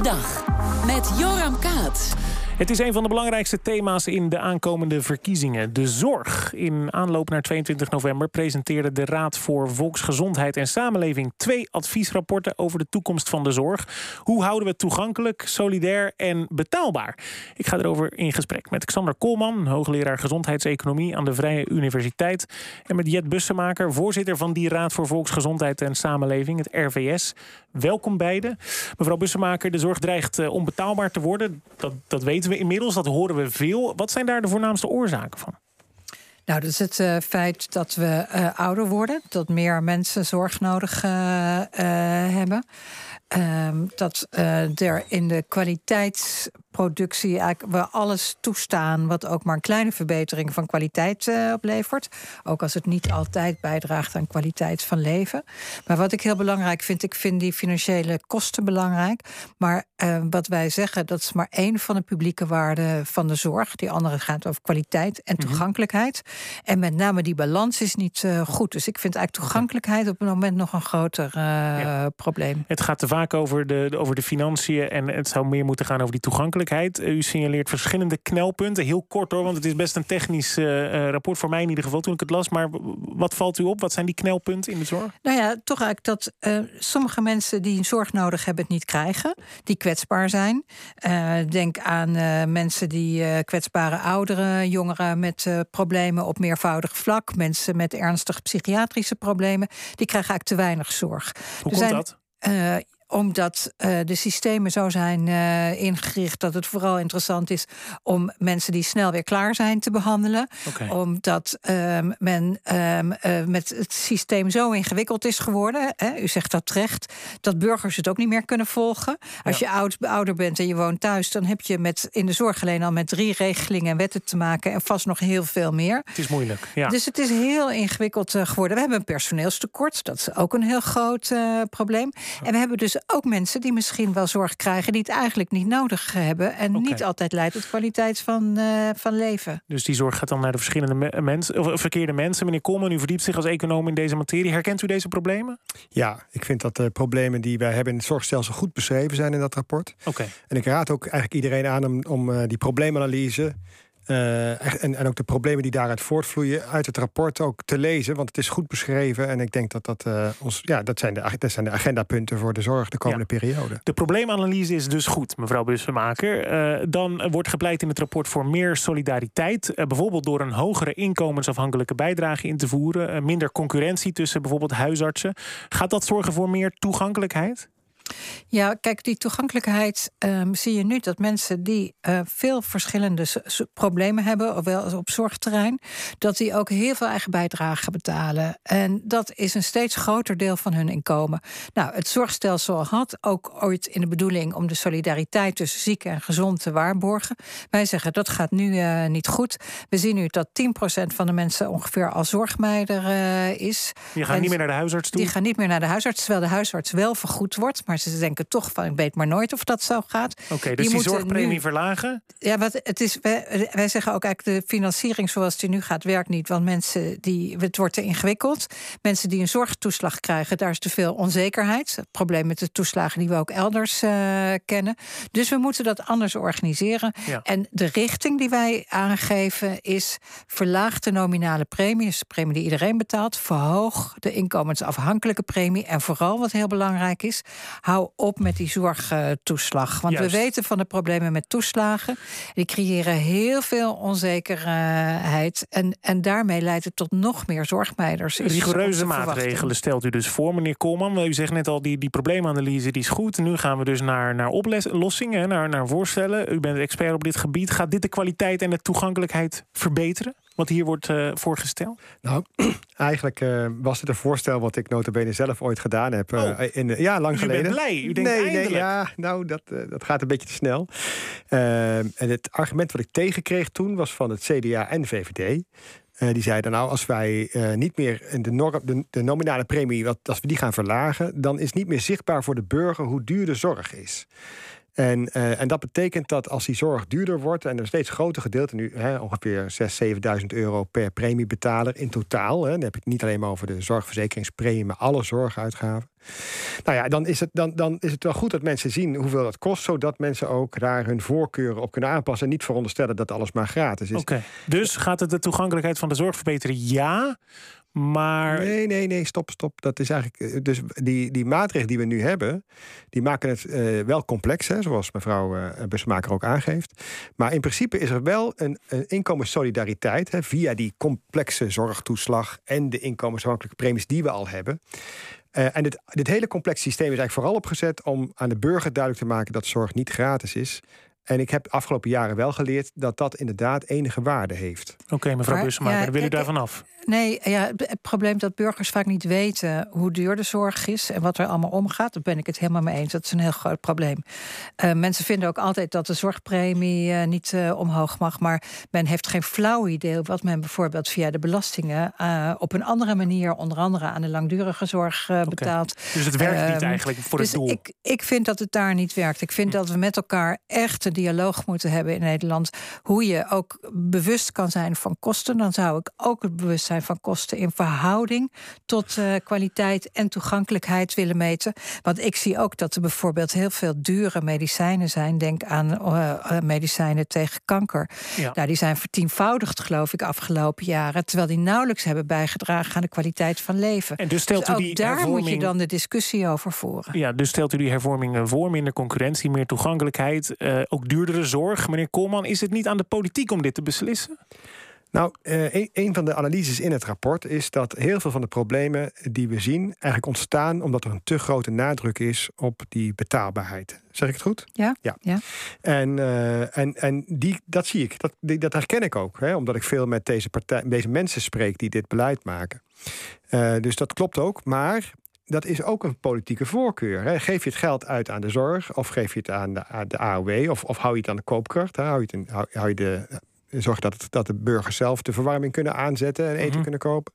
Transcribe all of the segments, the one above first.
dag. Met Joram Kaats. Het is een van de belangrijkste thema's in de aankomende verkiezingen. De zorg. In aanloop naar 22 november presenteerde de Raad voor Volksgezondheid en Samenleving twee adviesrapporten over de toekomst van de zorg. Hoe houden we het toegankelijk, solidair en betaalbaar? Ik ga erover in gesprek met Xander Koolman, hoogleraar gezondheidseconomie aan de Vrije Universiteit. En met Jet Bussemaker, voorzitter van die Raad voor Volksgezondheid en Samenleving, het RVS. Welkom beiden. Mevrouw Bussemaker, de zorg dreigt eh, onbetaalbaar te worden. Dat, dat weten we inmiddels, dat horen we veel. Wat zijn daar de voornaamste oorzaken van? Nou, dat is het uh, feit dat we uh, ouder worden, dat meer mensen zorg nodig uh, hebben. Ehm, dat er in de kwaliteitsproductie eigenlijk we alles toestaan wat ook maar een kleine verbetering van kwaliteit uh, oplevert. Ook als het niet altijd bijdraagt aan kwaliteit van leven. Maar wat ik heel belangrijk vind, ik vind die financiële kosten belangrijk. Maar uh, wat wij zeggen, dat is maar één van de publieke waarden van de zorg. Die andere gaat over kwaliteit en mhm. toegankelijkheid. Mm -hmm. En met name die balans is niet uh, goed. Dus ik vind eigenlijk toegankelijkheid op het moment nog een groter ja. probleem. Het gaat te vaak over de, over de financiën en het zou meer moeten gaan over die toegankelijkheid. U signaleert verschillende knelpunten. Heel kort hoor, want het is best een technisch uh, rapport voor mij in ieder geval toen ik het las. Maar wat valt u op? Wat zijn die knelpunten in de zorg? Nou ja, toch eigenlijk dat uh, sommige mensen die zorg nodig hebben het niet krijgen. Die kwetsbaar zijn. Uh, denk aan mensen die kwetsbare ouderen, jongeren met problemen op meervoudig vlak. Mensen met ernstige psychiatrische problemen. Die krijgen eigenlijk te weinig zorg. Hoe komt dat? Omdat uh, de systemen zo zijn uh, ingericht dat het vooral interessant is om mensen die snel weer klaar zijn te behandelen. Okay. Omdat um, men um, uh, met het systeem zo ingewikkeld is geworden. Hè, u zegt dat terecht, dat burgers het ook niet meer kunnen volgen. Als ja. je oud, ouder bent en je woont thuis, dan heb je met, in de zorg alleen al met drie regelingen en wetten te maken en vast nog heel veel meer. Het is moeilijk. Ja. Dus het is heel ingewikkeld geworden. We hebben een personeelstekort, dat is ook een heel groot probleem. En we hebben dus ook mensen die misschien wel zorg krijgen die het eigenlijk niet nodig hebben en okay. niet altijd leidt tot kwaliteit van, uh, van leven. Dus die zorg gaat dan naar de verschillende me mensen, of verkeerde mensen. Meneer Kolman, u verdiept zich als econoom in deze materie. Herkent u deze problemen? Ja, ik vind dat de problemen die wij hebben in het zorgstelsel goed beschreven zijn in dat rapport. Oké. Okay. En ik raad ook eigenlijk iedereen aan om, om uh, die probleemanalyse uh, en, en ook de problemen die daaruit voortvloeien uit het rapport ook te lezen. Want het is goed beschreven. En ik denk dat dat uh, ons. Ja, dat zijn, de, dat zijn de agendapunten voor de zorg de komende ja. periode. De probleemanalyse is dus goed, mevrouw Bussemaker. Uh, dan wordt gepleit in het rapport voor meer solidariteit. bijvoorbeeld door een hogere inkomensafhankelijke bijdrage in te voeren. minder concurrentie tussen bijvoorbeeld huisartsen. Gaat dat zorgen voor meer toegankelijkheid? Ja, kijk, die toegankelijkheid um, zie je nu dat mensen die uh, veel verschillende problemen hebben, ofwel op zorgterrein, dat die ook heel veel eigen bijdrage betalen. En dat is een steeds groter deel van hun inkomen. Nou, het zorgstelsel had ook ooit in de bedoeling om de solidariteit tussen ziek en gezond te waarborgen. Wij zeggen dat gaat nu uh, niet goed. We zien nu dat 10% van de mensen ongeveer al zorgmeider uh, is. Die gaan en niet meer naar de huisarts toe? Die gaan niet meer naar de huisarts, terwijl de huisarts wel vergoed wordt. Maar ze denken toch van ik weet maar nooit of dat zo gaat. Oké, okay, dus die, die zorgpremie nu, verlagen? Ja, wat het is, wij, wij, zeggen ook eigenlijk de financiering zoals die nu gaat werkt niet. Want mensen die, het wordt te ingewikkeld. Mensen die een zorgtoeslag krijgen, daar is te veel onzekerheid. Het probleem met de toeslagen die we ook elders uh, kennen. Dus we moeten dat anders organiseren. Ja. En de richting die wij aangeven is verlaag de nominale premie. Dus de premie die iedereen betaalt. Verhoog de inkomensafhankelijke premie. En vooral wat heel belangrijk is, hou op met die zorgtoeslag. Want Juist. we weten van de problemen met toeslagen. Die creëren heel veel onzekerheid. En, en daarmee leidt het tot nog meer zorgmeiders. Rigoureuze maatregelen stelt u dus voor, meneer Koolman. U zegt net al, die, die probleemanalyse die is goed. Nu gaan we dus naar, naar oplossingen, naar, naar voorstellen. U bent expert op dit gebied. Gaat dit de kwaliteit en de toegankelijkheid verbeteren? Wat hier wordt uh, voorgesteld? Nou, eigenlijk uh, was het een voorstel wat ik notabene zelf ooit gedaan heb. Uh, oh. in, ja, lang geleden. bent blij? U denkt nee, eindelijk. nee, ja, nou, dat, dat gaat een beetje te snel. en het argument wat ik tegenkreeg toen was van het CDA en VVD. Uh, die zeiden nou, als wij uh, niet meer de, norm, de, de, nominale premie, wat, als we die gaan verlagen, dan is niet meer zichtbaar voor de burger hoe duur de zorg is. En, uh, en dat betekent dat als die zorg duurder wordt en een steeds groter gedeelte, nu hè, ongeveer 6.000, 7.000 euro per premiebetaler in totaal. Hè, dan heb ik het niet alleen maar over de zorgverzekeringspremie, maar alle zorguitgaven. Nou ja, dan is, het, dan, dan is het wel goed dat mensen zien hoeveel dat kost, zodat mensen ook daar hun voorkeuren op kunnen aanpassen. En niet veronderstellen dat alles maar gratis is. Oké, dus gaat het de toegankelijkheid van de zorg verbeteren? Ja. Maar... Nee, nee, nee, stop, stop. Dat is eigenlijk. Eh, dus die, die maatregelen die we nu hebben, die maken het uh, wel complex, hè, zoals mevrouw uh, Busmaker ook aangeeft. Maar in principe is er wel een, een inkomenssolidariteit hè, via die complexe zorgtoeslag en de inkomensafhankelijke premies die we al hebben. En dit, dit hele complexe systeem is eigenlijk vooral opgezet om aan de burger duidelijk te maken dat zorg niet gratis is. En ik heb de afgelopen jaren wel geleerd dat dat inderdaad enige waarde heeft. Oké, mevrouw Bussemaker, ja, wil u daarvan af? Nee, ja, het probleem dat burgers vaak niet weten hoe duur de zorg is en wat er allemaal omgaat, daar ben ik het helemaal mee eens. Dat is een heel groot probleem. Uh, mensen vinden ook altijd dat de zorgpremie uh, niet uh, omhoog mag, maar men heeft geen flauw idee wat men bijvoorbeeld via de belastingen op een andere manier, onder andere aan de langdurige zorg okay. betaalt. Dus het werkt niet eigenlijk voor dus het doel? Ik, ik vind dat het daar niet werkt. Ik vind hm. dat we met elkaar echt dialoog moeten hebben in Nederland. Hoe je ook bewust kan zijn van kosten. Dan zou ik ook het bewustzijn van kosten in verhouding tot uh, kwaliteit en toegankelijkheid willen meten. Want ik zie ook dat er bijvoorbeeld heel veel dure medicijnen zijn. Denk aan uh, medicijnen tegen kanker. Ja. Nou, die zijn vertienvoudigd, geloof ik, afgelopen jaren. Terwijl die nauwelijks hebben bijgedragen aan de kwaliteit van leven. En dus stelt dus u die daar hervorming... moet je dan de discussie over voeren. Ja, dus stelt u die hervormingen voor minder concurrentie, meer toegankelijkheid, uh, ook duurdere zorg. Meneer Koolman, is het niet aan de politiek om dit te beslissen? Nou, uh, een, van de analyses in het rapport is dat heel veel van de problemen die we zien eigenlijk ontstaan omdat er een te grote nadruk is op die betaalbaarheid. Zeg ik het goed? Ja. ja. ja. En, uh, en, en die, dat zie ik, dat, die, dat herken ik ook, hè, omdat ik veel met deze, partij, deze mensen spreek die dit beleid maken. Uh, dus dat klopt ook, maar dat is ook een politieke voorkeur. Hè. Geef je het geld uit aan de zorg, of geef je het aan de, aan de AOW, of, of hou je het aan de koopkracht, hè. hou, je het in, hou, hou je de zorg dat, het, dat de burgers zelf de verwarming kunnen aanzetten en eten mhm. kunnen kopen.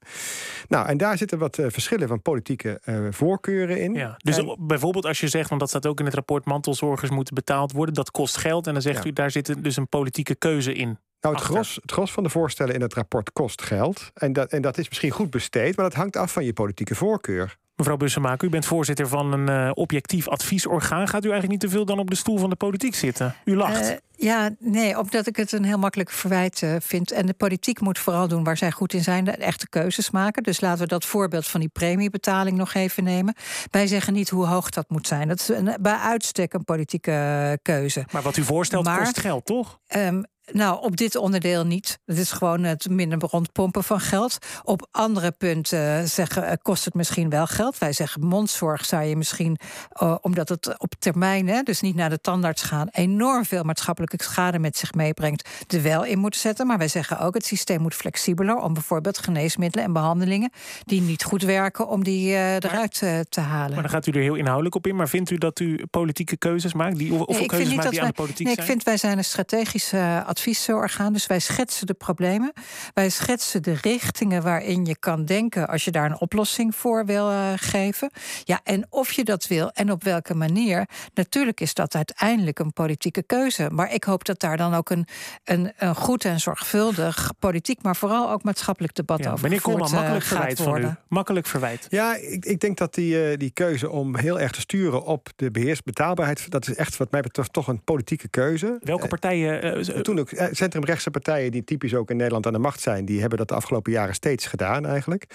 Nou, en daar zitten wat uh, verschillen van politieke uh, voorkeuren in. Ja, dus bijvoorbeeld als je zegt, want dat staat ook in het rapport, mantelzorgers moeten betaald worden, dat kost geld. En dan zegt ja. u, daar zit dus een politieke keuze in. Nou, het gros, het gros van de voorstellen in het rapport kost geld. En dat, en dat is misschien goed besteed, maar dat hangt af van je politieke voorkeur. Mevrouw Bussemaker, u bent voorzitter van een uh, objectief adviesorgaan. Gaat u eigenlijk niet te veel dan op de stoel van de politiek zitten? U lacht. Uh, ja, nee, omdat ik het een heel makkelijk verwijt uh, vind. En de politiek moet vooral doen waar zij goed in zijn, de echte keuzes maken. Dus laten we dat voorbeeld van die premiebetaling nog even nemen. Wij zeggen niet hoe hoog dat moet zijn. Dat is een, bij uitstek een politieke keuze. Maar wat u voorstelt maar, kost geld, toch? Um, nou, op dit onderdeel niet. Het is gewoon het minder rondpompen van geld. Op andere punten zeggen, eh, kost het misschien wel geld. Wij zeggen mondzorg zou je misschien, uh, omdat het op termijn, hè, dus niet naar de tandarts gaan, enorm veel maatschappelijke schade met zich meebrengt, er wel in moeten zetten. Maar wij zeggen ook, het systeem moet flexibeler om bijvoorbeeld geneesmiddelen en behandelingen die niet goed werken, om die uh, eruit te halen. Maar dan gaat u er heel inhoudelijk op in. Maar vindt u dat u politieke keuzes maakt? Die, of nee, keuzes maakt die wij, aan de politiek nee, zijn? Ik vind wij zijn een strategische adviesorgaan. Dus wij schetsen de problemen. Wij schetsen de richtingen waarin je kan denken als je daar een oplossing voor wil uh, geven. Ja, en of je dat wil en op welke manier. Natuurlijk is dat uiteindelijk een politieke keuze. Maar ik hoop dat daar dan ook een, een, een goed en zorgvuldig politiek, maar vooral ook maatschappelijk debat ja, over Meneer Koolman, makkelijk verwijt van u. Makkelijk verwijt. Ja, ik, ik denk dat die, uh, die keuze om heel erg te sturen op de beheersbetaalbaarheid, dat is echt wat mij betreft toch een politieke keuze. Welke partijen? Uh, toen ook centrumrechtse partijen die typisch ook in Nederland aan de macht zijn, die hebben dat de afgelopen jaren steeds gedaan eigenlijk.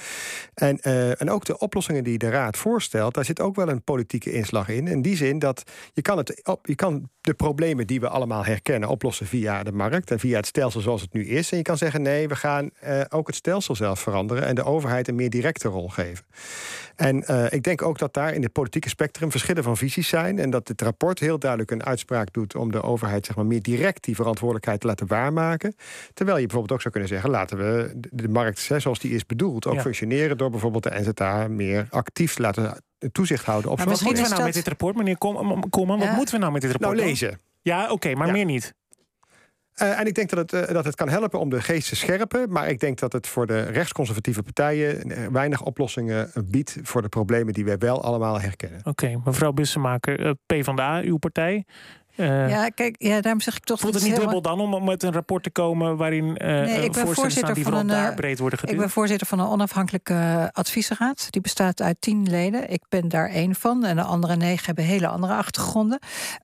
En, uh, en ook de oplossingen die de Raad voorstelt, daar zit ook wel een politieke inslag in. In die zin dat je kan, het op, je kan de problemen die we allemaal herkennen oplossen via de markt en via het stelsel zoals het nu is. En je kan zeggen nee, we gaan uh, ook het stelsel zelf veranderen en de overheid een meer directe rol geven. En ik denk ook dat daar in het politieke spectrum verschillen van visies zijn. En dat het rapport heel duidelijk een uitspraak doet om de overheid zeg maar, meer direct die verantwoordelijkheid te laten waarmaken. Terwijl je bijvoorbeeld ook zou kunnen zeggen: laten we de markt zoals die is bedoeld ook ja. functioneren door bijvoorbeeld de NZA meer actief te laten toezicht houden op maar Wat moeten we nou met dit rapport, meneer Koolman? Ja. Wat moeten we nou met dit rapport? Nou, lezen. Ja, oké, okay, maar ja. meer niet. Uh, en ik denk dat het, uh, dat het kan helpen om de geest te scherpen. Maar ik denk dat het voor de rechtsconservatieve partijen weinig oplossingen biedt voor de problemen die wij wel allemaal herkennen. Oké, okay, mevrouw Bussemaker, uh, PvdA, uw partij. Uh, ja, kijk, ja, daarom zeg ik toch. Voelt het niet dubbel dan om met een rapport te komen waarin uh, nee, ik ben voorzitter die van een, daar breed worden geduwd? Ik ben voorzitter van een onafhankelijke adviesraad. Die bestaat uit tien leden. Ik ben daar één van. En de andere negen hebben hele andere achtergronden.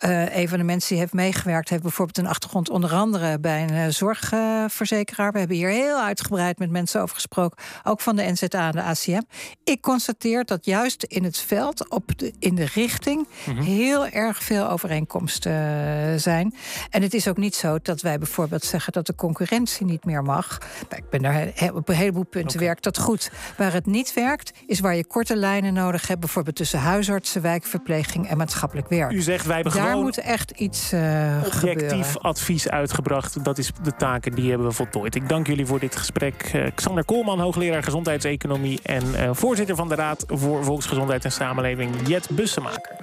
Uh, een van de mensen die heeft meegewerkt, heeft bijvoorbeeld een achtergrond onder andere bij een zorgverzekeraar. We hebben hier heel uitgebreid met mensen over gesproken, ook van de NZA en de ACM. Ik constateer dat juist in het veld, op de, in de richting, mhm. heel erg veel overeenkomsten zijn. En het is ook niet zo dat wij bijvoorbeeld zeggen dat de concurrentie niet meer mag. Nou, ik ben daar op een heleboel punten werkt dat goed. Waar het niet werkt, is waar je korte lijnen nodig hebt, bijvoorbeeld tussen huisartsen, wijkverpleging en maatschappelijk werk. U zegt wij hebben daar gewoon moet echt iets uh, objectief advies uitgebracht. Dat is de taken die hebben we voltooid. Ik dank jullie voor dit gesprek. Uh, Xander Koolman, hoogleraar gezondheidseconomie en uh, voorzitter van de Raad voor Volksgezondheid en Samenleving, Jet Bussemaker.